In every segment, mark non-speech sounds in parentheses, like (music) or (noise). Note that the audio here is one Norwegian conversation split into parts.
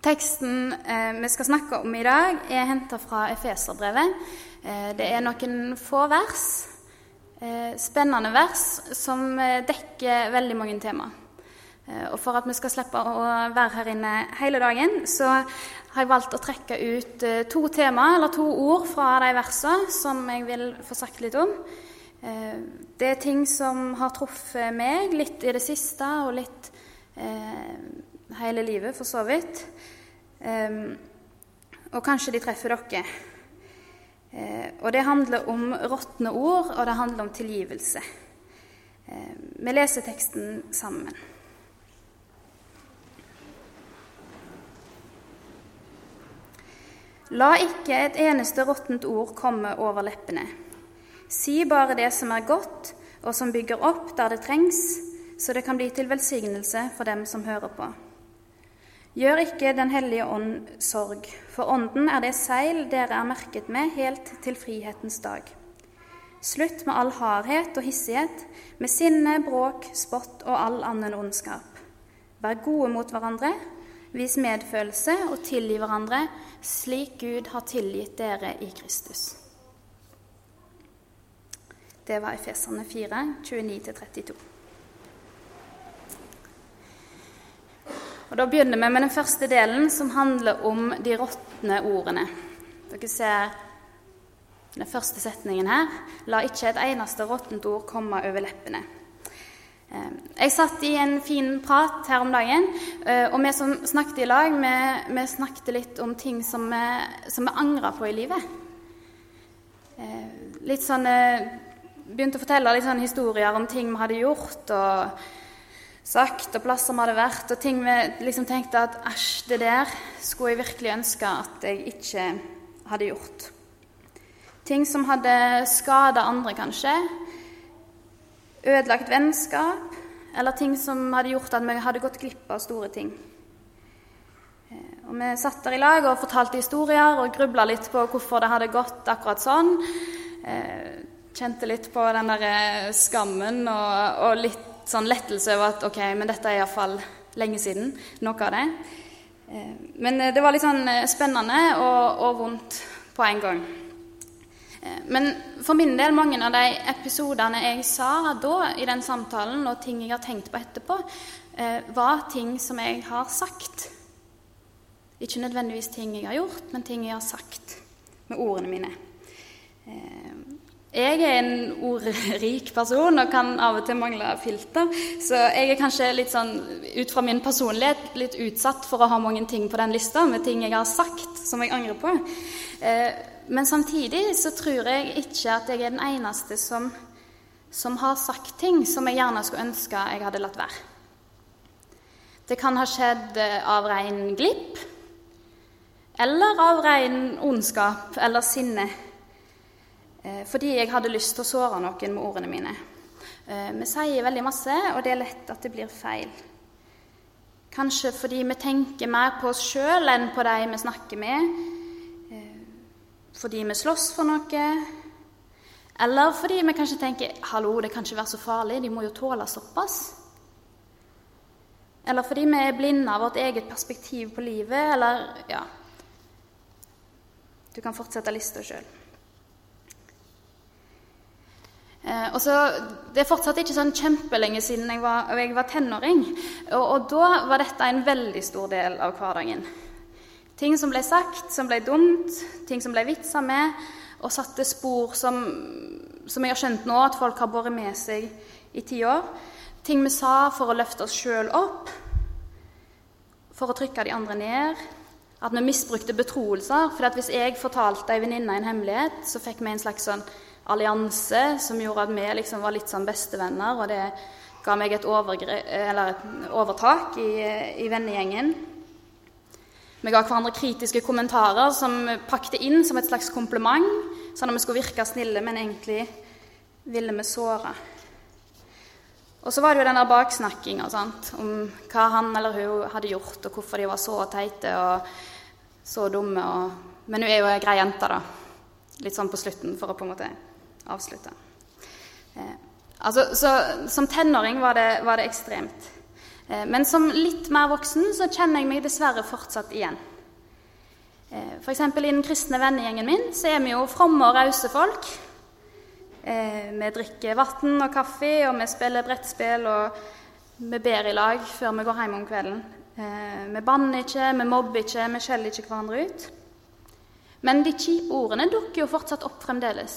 Teksten eh, vi skal snakke om i dag, er henta fra Efeserbrevet. Eh, det er noen få vers, eh, spennende vers, som eh, dekker veldig mange tema. Eh, og For at vi skal slippe å være her inne hele dagen, så har jeg valgt å trekke ut eh, to tema, eller to ord fra de versene som jeg vil få sagt litt om. Det er ting som har truffet meg litt i det siste, og litt hele livet, for så vidt. Um, og kanskje de treffer dere. Uh, og det handler om råtne ord, og det handler om tilgivelse. Uh, vi leser teksten sammen. La ikke et eneste råttent ord komme over leppene. Si bare det som er godt, og som bygger opp der det trengs, så det kan bli til velsignelse for dem som hører på. Gjør ikke Den hellige ånd sorg, for ånden er det seil dere er merket med helt til frihetens dag. Slutt med all hardhet og hissighet, med sinne, bråk, spott og all annen ondskap. Vær gode mot hverandre, vis medfølelse og tilgi hverandre, slik Gud har tilgitt dere i Kristus. Det var Efeserne 4, 29-32. Og Da begynner vi med den første delen, som handler om de råtne ordene. Dere ser den første setningen her. La ikke et eneste råttent ord komme over leppene. Eh, jeg satt i en fin prat her om dagen, eh, og vi som snakket i lag, vi, vi snakket litt om ting som vi, vi angrer på i livet. Eh, litt sånn Begynte å fortelle litt sånn historier om ting vi hadde gjort. og sagt, og plasser vi hadde vært, og ting vi liksom tenkte at æsj, det der skulle jeg virkelig ønske at jeg ikke hadde gjort. Ting som hadde skada andre, kanskje. Ødelagt vennskap. Eller ting som hadde gjort at vi hadde gått glipp av store ting. Eh, og Vi satt der i lag og fortalte historier og grubla litt på hvorfor det hadde gått akkurat sånn. Eh, kjente litt på den der eh, skammen og, og litt sånn lettelse over at ok, men dette er iallfall lenge siden. Noe av det. Eh, men eh, det var litt sånn eh, spennende og, og vondt på en gang. Men for min del, mange av de episodene jeg sa da i den samtalen, og ting jeg har tenkt på etterpå, var ting som jeg har sagt. Ikke nødvendigvis ting jeg har gjort, men ting jeg har sagt med ordene mine. Jeg er en ordrik person og kan av og til mangle filter. Så jeg er kanskje litt sånn, ut fra min personlighet litt utsatt for å ha mange ting på den lista med ting jeg har sagt som jeg angrer på. Eh, men samtidig så tror jeg ikke at jeg er den eneste som, som har sagt ting som jeg gjerne skulle ønske jeg hadde latt være. Det kan ha skjedd eh, av ren glipp, eller av ren ondskap eller sinne. Eh, fordi jeg hadde lyst til å såre noen med ordene mine. Eh, vi sier veldig masse, og det er lett at det blir feil. Kanskje fordi vi tenker mer på oss sjøl enn på de vi snakker med. Eh, fordi vi slåss for noe. Eller fordi vi kanskje tenker 'hallo, det kan ikke være så farlig, de må jo tåle såpass'. Eller fordi vi er blinde av vårt eget perspektiv på livet, eller ja Du kan fortsette lista sjøl. Eh, og så, Det er fortsatt ikke sånn kjempelenge siden jeg var, jeg var tenåring. Og, og, da var dette en veldig stor del av hverdagen. Ting som ble sagt, som ble dumt, ting som ble vitsa med, og satte spor som, som jeg har skjønt nå at folk har båret med seg i ti år. Ting vi sa for å løfte oss sjøl opp, for å trykke de andre ned. At vi misbrukte betroelser. For hvis jeg fortalte ei venninne en hemmelighet, så fikk vi en slags sånn allianse som gjorde at vi liksom var litt sånn bestevenner, og det ga meg et, et overtak i, i, vennegjengen. Vi ga hverandre kritiske kommentarer som pakte inn som et slags kompliment, sånn at vi skulle virke snille, men egentlig ville vi såre. Og så var det jo den der baksnakkinga om hva han eller hun hadde gjort, og hvorfor de var så teite og så dumme. Og... Men hun er jo ei grei jente, da. Litt sånn på slutten, for å på en måte avslutte. Eh, altså, så, som tenåring var det, var det ekstremt. Eh, men som litt mer voksen så kjenner jeg meg dessverre fortsatt igjen. Eh, F.eks. i den kristne vennegjengen min så er vi jo fromme og rause folk. Eh, vi drikker vann og kaffe, og vi spiller brettspill, og vi ber i lag før vi går hjem om kvelden. Vi banner ikke, vi mobber ikke, vi skjeller ikke hverandre ut. Men de kjipe ordene dukker jo fortsatt opp fremdeles.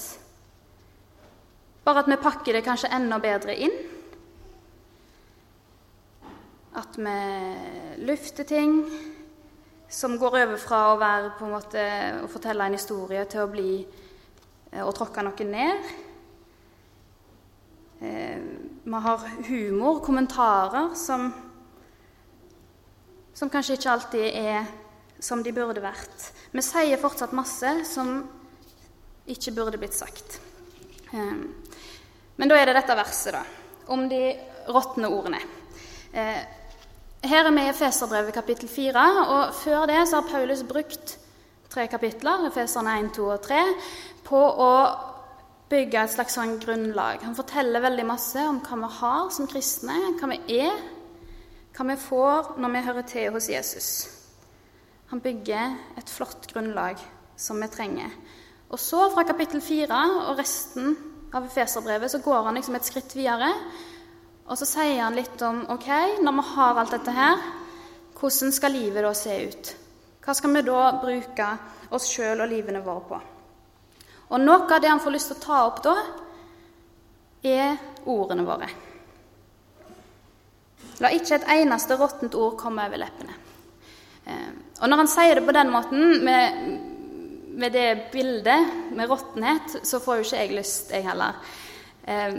Bare at vi pakker det kanskje enda bedre inn at vi lufter ting som går over fra å være en måte å fortelle en historie til å bli eh, å tråkke noe ned. Eh, vi har humor, kommentarer, som, som kanskje ikke alltid er som de burde vært. Vi sier fortsatt masse som ikke burde blitt sagt. Eh, men da er det dette verset, da, om de råtne ordene. Her er vi i Efeserbrevet kapittel 4, og før det så har Paulus brukt tre kapitler, Efeserne 1, 2 og 3, på å bygge et slags sånn grunnlag. Han forteller veldig masse om hva vi har som kristne, hva vi er, hva vi får når vi hører til hos Jesus. Han bygger et flott grunnlag som vi trenger. Og så, fra kapittel 4 og resten av Efeserbrevet, så går han liksom et skritt videre og så sier han litt om ok, når vi har alt dette her, hvordan skal livet da se ut? Hva skal vi da bruke oss sjøl og livene våre på? Og noe av det han får lyst til å ta opp da, er ordene våre. La ikke et eneste råttent ord komme over leppene. Eh, og når han sier det på den måten, med, med det bildet med råttenhet, så får jo ikke jeg lyst, jeg heller. Eh,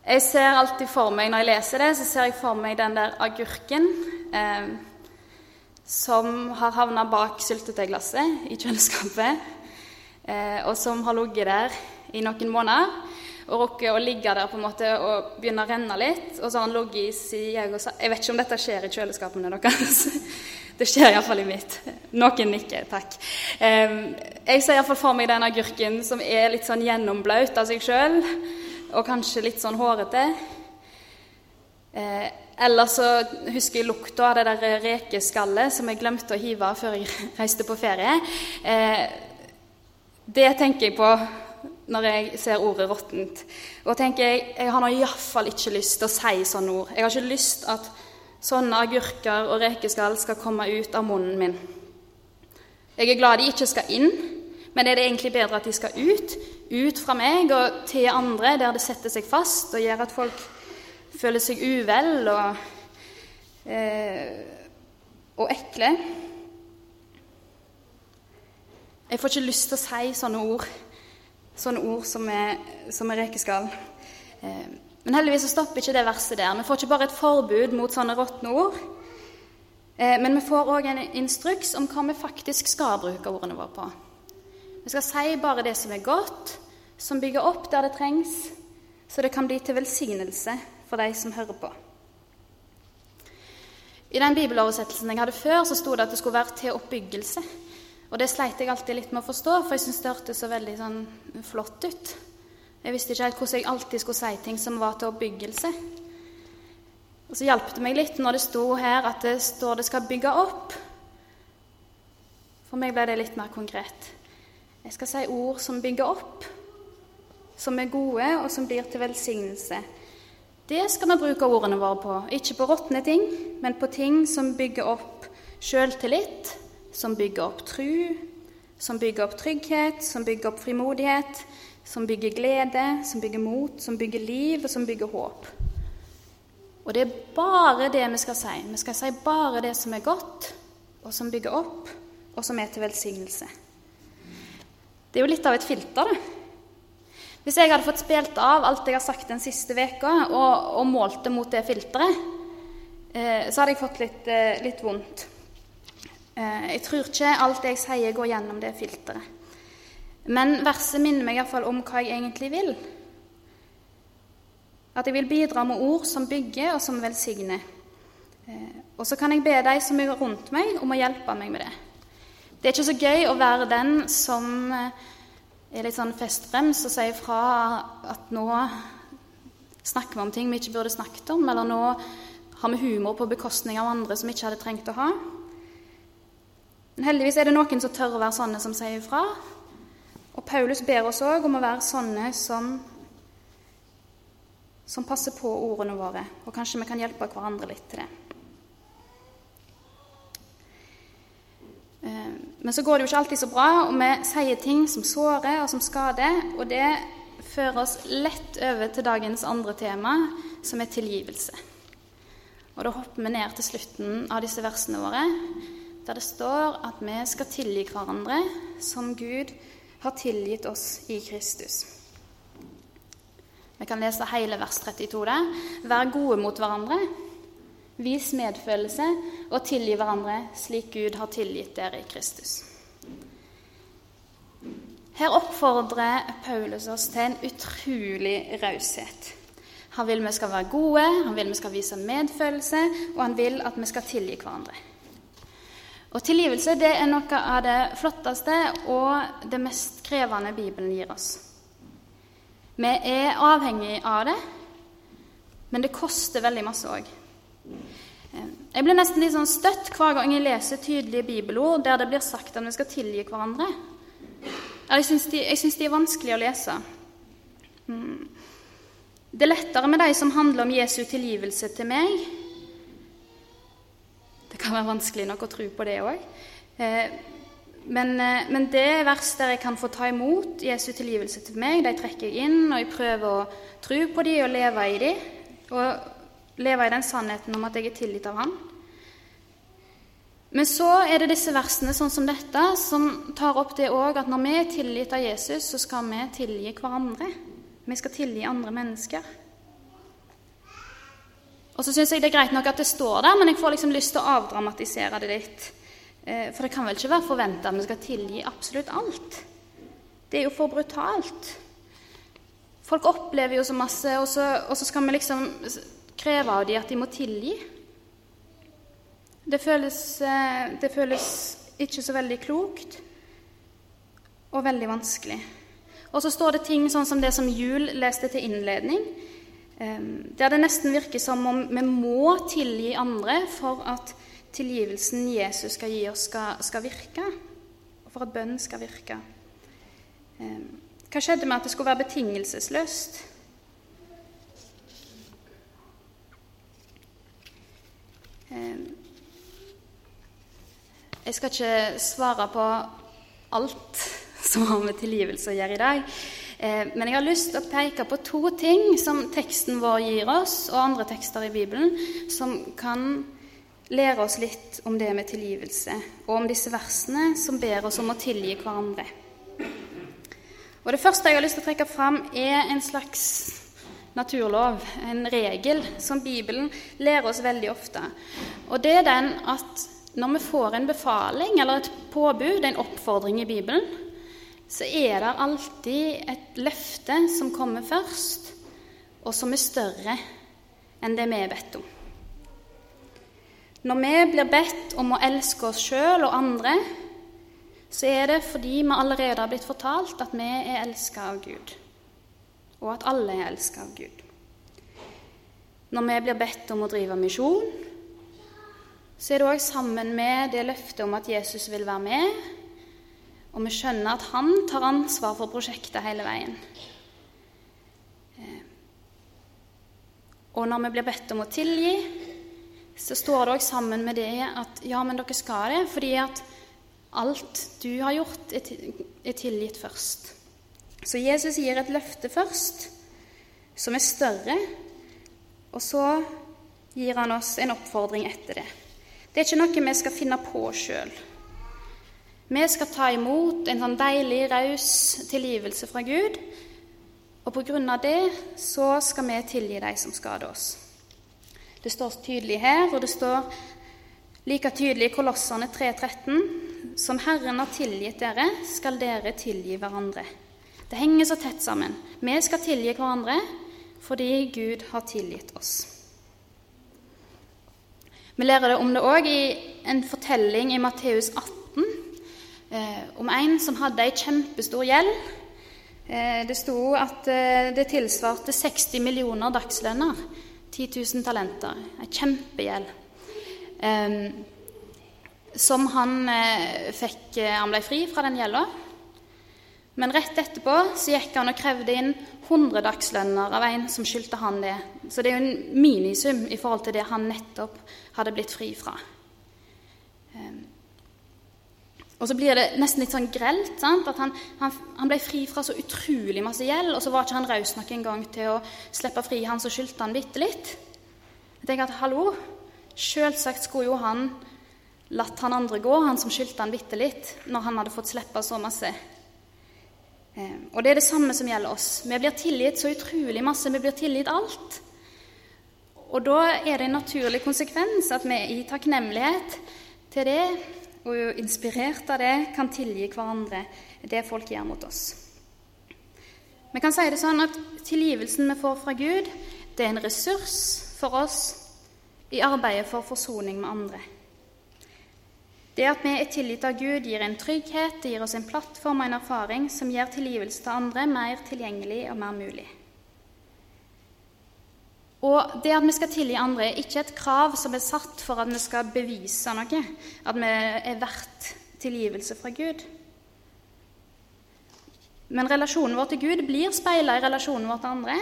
jeg ser alltid for meg, Når jeg leser det, så ser jeg for meg den der agurken eh, som har havna bak syltetøyglasset i kjøleskapet, eh, og som har ligget der i noen måneder og rukket å ligge der på en måte og begynne å renne litt. Og så har han ligget i sida og Jeg vet ikke om dette skjer i kjøleskapene deres. Det skjer iallfall i mitt. Noen nikker, takk. Jeg ser iallfall for meg den agurken som er litt sånn gjennomblaut av seg sjøl og kanskje litt sånn hårete. Eh, eller så husker jeg lukta av det der rekeskallet som jeg glemte å hive før jeg (laughs) reiste på ferie. Eh, det tenker jeg på når jeg ser ordet 'råttent'. Og tenker jeg jeg har iallfall ikke lyst til å si sånne ord. Jeg har ikke lyst at sånne agurker og rekeskall skal komme ut av munnen min. Jeg er glad de ikke skal inn, men er det egentlig bedre at de skal ut? Ut fra meg og til andre, der det setter seg fast og gjør at folk føler seg uvel og, eh, og ekle. Jeg får ikke lyst til å si sånne ord, sånne ord som er, som er rekeskall. Eh, men heldigvis så stopper ikke det verset der. Vi får ikke bare et forbud mot sånne råtne ord. Eh, men vi får òg en instruks om hva vi faktisk skal bruke ordene våre på. Vi skal si bare det som er godt, som bygger opp der det trengs, så det kan bli til velsignelse for de som hører på. I den bibeloversettelsen jeg hadde før, så sto det at det skulle være til oppbyggelse. Og det sleit jeg alltid litt med å forstå, for jeg syntes det hørtes så veldig sånn flott ut. Jeg visste ikke helt hvordan jeg alltid skulle si ting som var til oppbyggelse. Og så hjalp det meg litt når det sto her at det står det skal bygge opp. For meg ble det litt mer konkret. Jeg skal si ord som bygger opp, som er gode, og som blir til velsignelse. Det skal vi bruke ordene våre på. Ikke på råtne ting, men på ting som bygger opp sjøltillit, som bygger opp tru, som bygger opp trygghet, som bygger opp frimodighet, som bygger glede, som bygger mot, som bygger liv, og som bygger håp. Og det er bare det vi skal si. Vi skal si bare det som er godt, og som bygger opp, og som er til velsignelse. Det er jo litt av et filter, det. Hvis jeg hadde fått spilt av alt jeg har sagt den siste veka, og, og målt det mot det filteret, eh, så hadde jeg fått litt, eh, litt vondt. Eh, jeg tror ikke alt jeg sier, går gjennom det filteret. Men verset minner meg iallfall om hva jeg egentlig vil. At jeg vil bidra med ord som bygger, og som velsigner. Eh, og så kan jeg be de som er rundt meg, om å hjelpe meg med det. Det er ikke så gøy å være den som eh, er litt sånn festbrems og sier fra at nå snakker vi om ting vi ikke burde snakket om, eller nå Har vi humor på bekostning av andre som vi ikke hadde trengt å ha? Men heldigvis er det noen som tør å være sånne som sier ifra. Og Paulus ber oss òg om å være sånne som, som passer på ordene våre. Og kanskje vi kan hjelpe hverandre litt til det. Eh, men så går det jo ikke alltid så bra, og vi sier ting som sårer og som skader. Og det fører oss lett over til dagens andre tema, som er tilgivelse. Og da hopper vi ned til slutten av disse versene våre, der det står at vi skal tilgi hverandre som Gud har tilgitt oss i Kristus. Vi kan lese hele vers 32 der. Vær gode mot hverandre. Vis medfølelse og tilgi hverandre slik Gud har tilgitt dere i Kristus. Her oppfordrer Paulus oss til en utrolig raushet. Han vil vi skal være gode, han vil vi skal vise medfølelse, og han vil at vi skal tilgi hverandre. Og Tilgivelse det er noe av det flotteste og det mest krevende Bibelen gir oss. Vi er avhengig av det, men det koster veldig masse òg. Jeg blir nesten litt sånn støtt hver gang jeg leser tydelige bibelord der det blir sagt at vi skal tilgi hverandre. Jeg syns de, de, er vanskelig å lese. Mm. Det er lettere med de som handler om Jesu tilgivelse til meg, kan være vanskelig nok å tro på det òg. Eh, men, eh, men, det verset vers der jeg kan få ta imot Jesu tilgivelse til meg, de trekker jeg inn, og jeg prøver å tro på de og leve i de, Og leve i den sannheten om at jeg er tilgitt av Han. Men så er det disse versene sånn som dette som tar opp det òg at når vi er tilgitt av Jesus, så skal vi tilgi hverandre. Vi skal tilgi andre mennesker. Og så syns jeg det er greit nok at det står der, men jeg får liksom lyst til å avdramatisere det litt. Eh, for det kan vel ikke være forventa at vi skal tilgi absolutt alt? Det er jo for brutalt. Folk opplever jo så masse, og så, og så skal vi liksom kreve av dem at de må tilgi. Det føles, eh, det føles ikke så veldig klokt, og veldig vanskelig. Og så står det ting sånn som det som Jul leste til innledning. Der det nesten virker som om vi må tilgi andre for at tilgivelsen Jesus skal gi oss, skal, skal virke, og for at bønnen skal virke. Hva skjedde med at det skulle være betingelsesløst? Jeg skal ikke svare på alt (laughs) som har med tilgivelse å gjøre i dag. Eh, men jeg har lyst til å peke på to ting som teksten vår gir oss, og andre tekster i Bibelen, som kan lære oss litt om det med tilgivelse, og om disse versene som ber oss om å tilgi hverandre. Og Det første jeg har lyst til å trekke fram, er en slags naturlov, en regel, som Bibelen lærer oss veldig ofte. Og det er den at når vi får en befaling eller et påbud, en oppfordring i Bibelen, så er det alltid et løfte som kommer først, og som er større enn det vi er bedt om. Når vi blir bedt om å elske oss sjøl og andre, så er det fordi vi allerede har blitt fortalt at vi er elska av Gud, og at alle er elska av Gud. Når vi blir bedt om å drive misjon, så er det òg sammen med det løftet om at Jesus vil være med, og vi skjønner at han tar ansvar for prosjektet hele veien. Eh, og når vi blir bedt om å tilgi, så står det òg sammen med det at ja, men dere skal det, fordi at alt du har gjort, er tilgitt først. Så Jesus gir et løfte først, som er større, og så gir han oss en oppfordring etter det. Det er ikke noe vi skal finne på sjøl. Vi skal ta imot en sånn deilig, raus tilgivelse fra Gud. Og på grunn av det så skal vi tilgi de som skader oss. Det står tydelig her, og det står like tydelig i Kolossene 3,13.: Som Herren har tilgitt dere, skal dere tilgi hverandre. Det henger så tett sammen. Vi skal tilgi hverandre fordi Gud har tilgitt oss. Vi lærer det om det òg i en fortelling i Matteus 18 eh, om en som hadde ei kjempestor gjeld. Eh, det sto at eh, det tilsvarte 60 millioner dagslønner. 10 10 000 talenter. Ei kjempegjeld. Um, som han eh, fikk eh, Han ble fri fra den gjelda. Men rett etterpå så gikk han og krevde inn 100 dagslønner av en som skyldte han det. Så det er jo en minisum i forhold til det han nettopp hadde blitt fri fra. Um, og så blir det nesten litt sånn grelt. Sant? At han, han, han, ble fri fra så utrolig masse gjeld, og så var ikke han raus nok en gang til å slippe fri han som skyldte han bitte litt. Jeg tenker at hallo, selvsagt skulle jo han latt han andre gå, han som skyldte han bitte litt, når han hadde fått slippe så masse. Eh, og det er det samme som gjelder oss. Vi blir tilgitt så utrolig masse. Vi blir tilgitt alt. Og da er det en naturlig konsekvens at vi i takknemlighet til det og inspirert av det kan tilgi hverandre det folk gjør mot oss. Vi kan si det sånn at tilgivelsen vi får fra Gud, det er en ressurs for oss i arbeidet for forsoning med andre. Det at vi er tilgitt av Gud, gir en trygghet, det gir oss en plattform og en erfaring som gjør tilgivelse til andre mer tilgjengelig og mer mulig. Og det at vi skal tilgi andre, er ikke et krav som er satt for at vi skal bevise noe, at vi er verdt tilgivelse fra Gud. Men relasjonen vår til Gud blir speila i relasjonen vår til andre.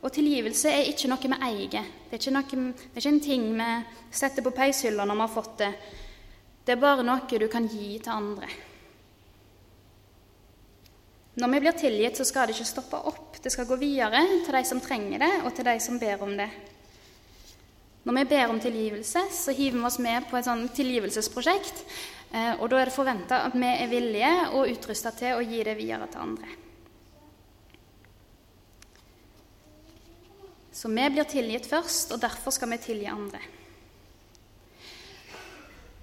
Og tilgivelse er ikke noe vi eier. Det er ikke, noe, det er ikke en ting vi setter på peishylla når vi har fått det. Det er bare noe du kan gi til andre. Når vi blir tilgitt, så skal det ikke stoppe opp. Det skal gå videre til de som trenger det, og til de som ber om det. Når vi ber om tilgivelse, så hiver vi oss med på et sånn tilgivelsesprosjekt. Eh, og da er det forventa at vi er villige og utrusta til å gi det videre til andre. Så vi blir tilgitt først, og derfor skal vi tilgi andre.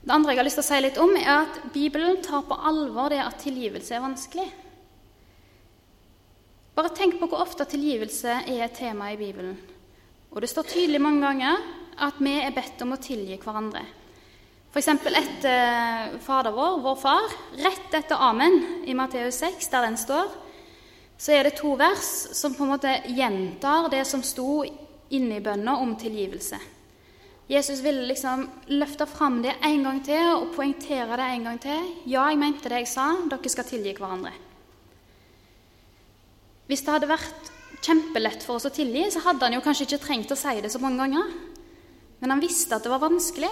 Det andre jeg har lyst til å si litt om, er at Bibelen tar på alvor det at tilgivelse er vanskelig. Bare tenk på hvor ofte tilgivelse er et tema i Bibelen. Og det står tydelig mange ganger at vi er bedt om å tilgi hverandre. F.eks. etter Fader vår, vår far, rett etter Amen i Matteus 6, der den står, så er det to vers som på en måte gjentar det som sto inne i bønna om tilgivelse. Jesus ville liksom løfte fram det en gang til og poengtere det en gang til. Ja, jeg mente det jeg sa, dere skal tilgi hverandre. Hvis det hadde vært kjempelett for oss å tilgi, så hadde han jo kanskje ikke trengt å si det så mange ganger. Men han visste at det var vanskelig.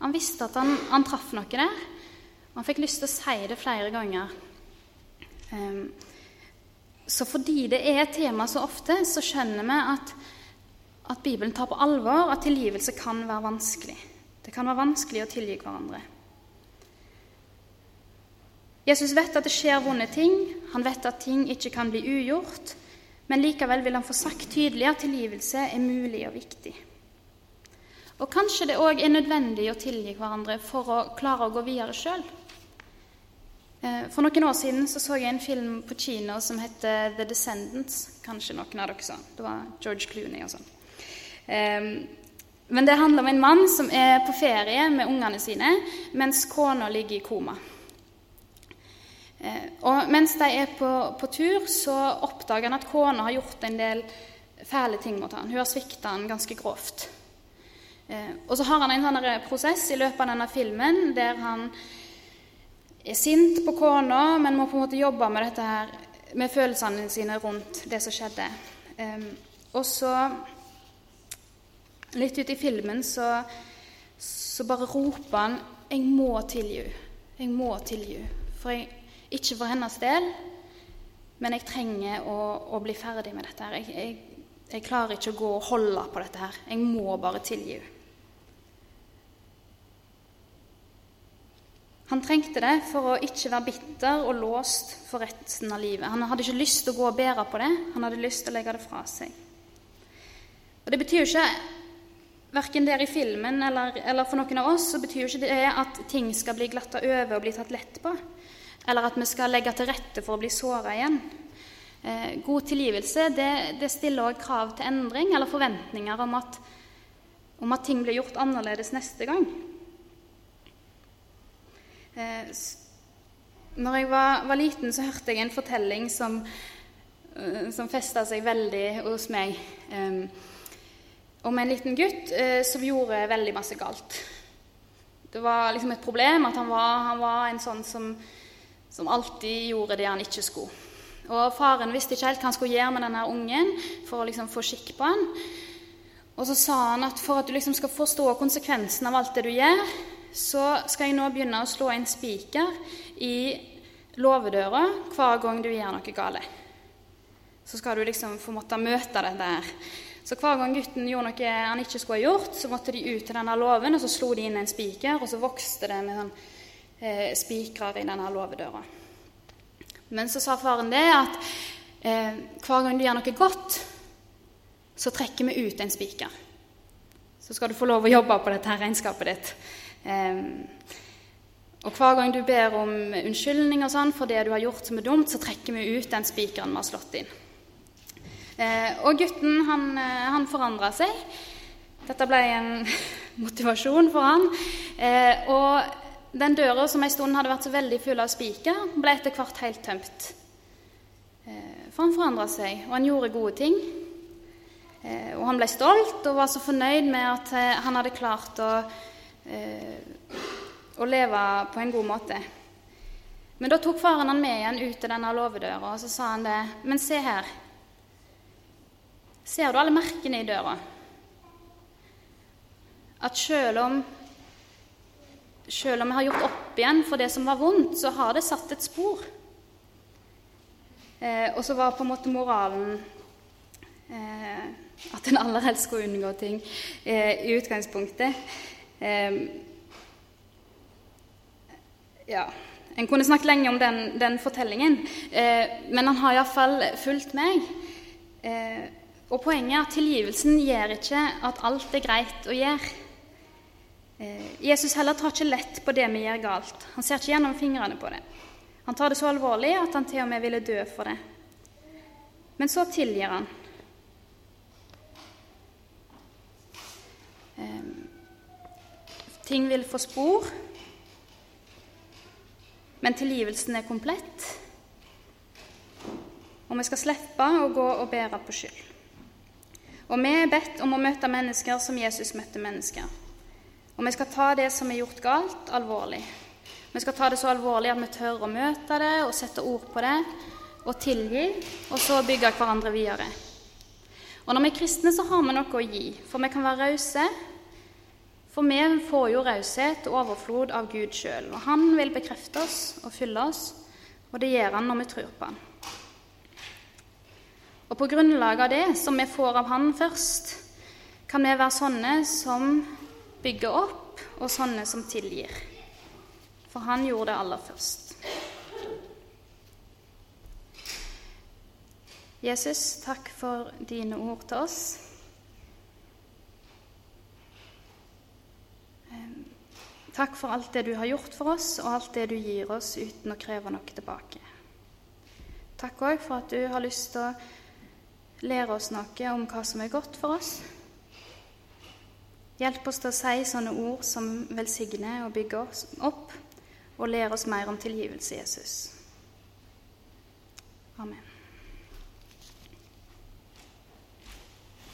Han visste at han, han traff noe der. Og han fikk lyst til å si det flere ganger. Um, så fordi det er et tema så ofte, så skjønner vi at, at Bibelen tar på alvor at tilgivelse kan være vanskelig. Det kan være vanskelig å tilgi hverandre. Jesus vet at det skjer vonde ting, han vet at ting ikke kan bli ugjort, men likevel vil han få sagt tydelig at tilgivelse er mulig og viktig. Og kanskje det òg er nødvendig å tilgi hverandre for å klare å gå videre sjøl. Eh, for noen år siden så, så jeg en film på kino som heter The Descendants. Kanskje noen av dere så. Det var George Clooney og sånn. Eh, men det handler om en mann som er på ferie med ungene sine mens kona ligger i koma. Eh, og mens de er på, på tur, så oppdager han at kona har gjort en del fæle ting mot han. Hun har svikta han ganske grovt. Eh, og så har han en sånn prosess i løpet av denne filmen der han er sint på kona, men må på en måte jobbe med dette her, med følelsene sine rundt det som skjedde. Og så, litt ut i filmen, så, så bare roper han 'Jeg må tilgi Jeg må tilgi For jeg, ikke for hennes del, men jeg trenger å, å bli ferdig med dette. her. Jeg, jeg, jeg, klarer ikke å gå og holde på dette her. Jeg må bare tilgi henne. Han trengte det for å ikke være bitter og låst for resten av livet. Han hadde ikke lyst til å gå og bære på det, han hadde lyst til å legge det fra seg. Og Det betyr jo ikke, verken der i filmen eller, eller for noen av oss, så betyr jo ikke det at ting skal bli glatta over og bli tatt lett på eller at vi skal legge til rette for å bli såra igjen. Eh, god tilgivelse det, det stiller også krav til endring eller forventninger om at, om at ting blir gjort annerledes neste gang. Eh, når jeg var, var, liten, så hørte jeg en fortelling som, uh, som festa seg veldig hos meg. Om en liten gutt eh, som gjorde veldig masse galt. Det var liksom et problem at han var, han var en sånn som, som, alltid gjorde det han ikke skulle. Og Faren visste ikke helt hva han skulle gjøre med denne ungen for å liksom få skikk på han. Og så sa han at for at du liksom skal forstå konsekvensen av alt det du gjør, så skal jeg nå begynne å slå inn spiker i låvedøra hver gang du gjør noe galt. Så skal du liksom få måtte møte det der. Så hver gang gutten gjorde noe han ikke skulle ha gjort, så måtte de ut til denne låven, og så slo de inn en spiker, og så vokste det med sånn, eh, spikrer i denne låvedøra. Men så sa faren det at eh, hver gang du gjør noe godt, så trekker vi ut en spiker. Så skal du få lov å jobbe på dette regnskapet ditt. Eh, og hver gang du ber om unnskyldning og sånn for det du har gjort som er dumt, så trekker vi ut den spikeren vi har slått inn. Eh, og gutten, han, eh, han forandra seg. Dette ble en (laughs) motivasjon for han. Eh, og den døra som en stund hadde vært så veldig full av spiker, ble etter hvert helt tømt. For han forandra seg, og han gjorde gode ting. Og han ble stolt og var så fornøyd med at han hadde klart å, å leve på en god måte. Men da tok faren han med igjen ut til denne låvedøra, og så sa han det. Men se her, Ser du alle merkene i døra? At selv om, selv om jeg har gjort opp igjen for det som var vondt, så har det satt et spor. Eh, og så var på en måte moralen eh, at en aller helst skulle unngå ting eh, i utgangspunktet. Eh, ja. En kunne snakket lenge om den, den fortellingen, eh, men han har iallfall fulgt meg. Eh, og poenget er at tilgivelsen gjør ikke at alt er greit å gjøre. Eh, Jesus heller tar ikke lett på det vi gjør galt. Han ser ikke gjennom fingrene på det. Han tar det så alvorlig at han til og med ville dø for det. Men så tilgir han. Eh, ting vil få spor, men tilgivelsen er komplett. Og vi skal slippe å gå og bære på skyld. Og vi er bedt om å møte mennesker som Jesus møtte mennesker. Og vi skal ta det som er gjort galt, alvorlig. Vi skal ta det så alvorlig at vi tør å møte det og sette ord på det og tilgi, og så bygge hverandre videre. Og når vi er kristne, så har vi noe å gi, for vi kan være rause. For vi får jo raushet og overflod av Gud sjøl, og Han vil bekrefte oss og fylle oss, og det gjør Han når vi tror på Han. Og på grunnlag av det som vi får av Han først, kan vi være sånne som bygger opp, og sånne som tilgir. For Han gjorde det aller først. Jesus, takk for dine ord til oss. Takk for alt det du har gjort for oss, og alt det du gir oss uten å kreve noe tilbake. Takk òg for at du har lyst til å lære oss noe om hva som er godt for oss. Hjelp oss til å si sånne ord som velsigner og bygger oss opp, og lærer oss mer om tilgivelse, Jesus. Amen.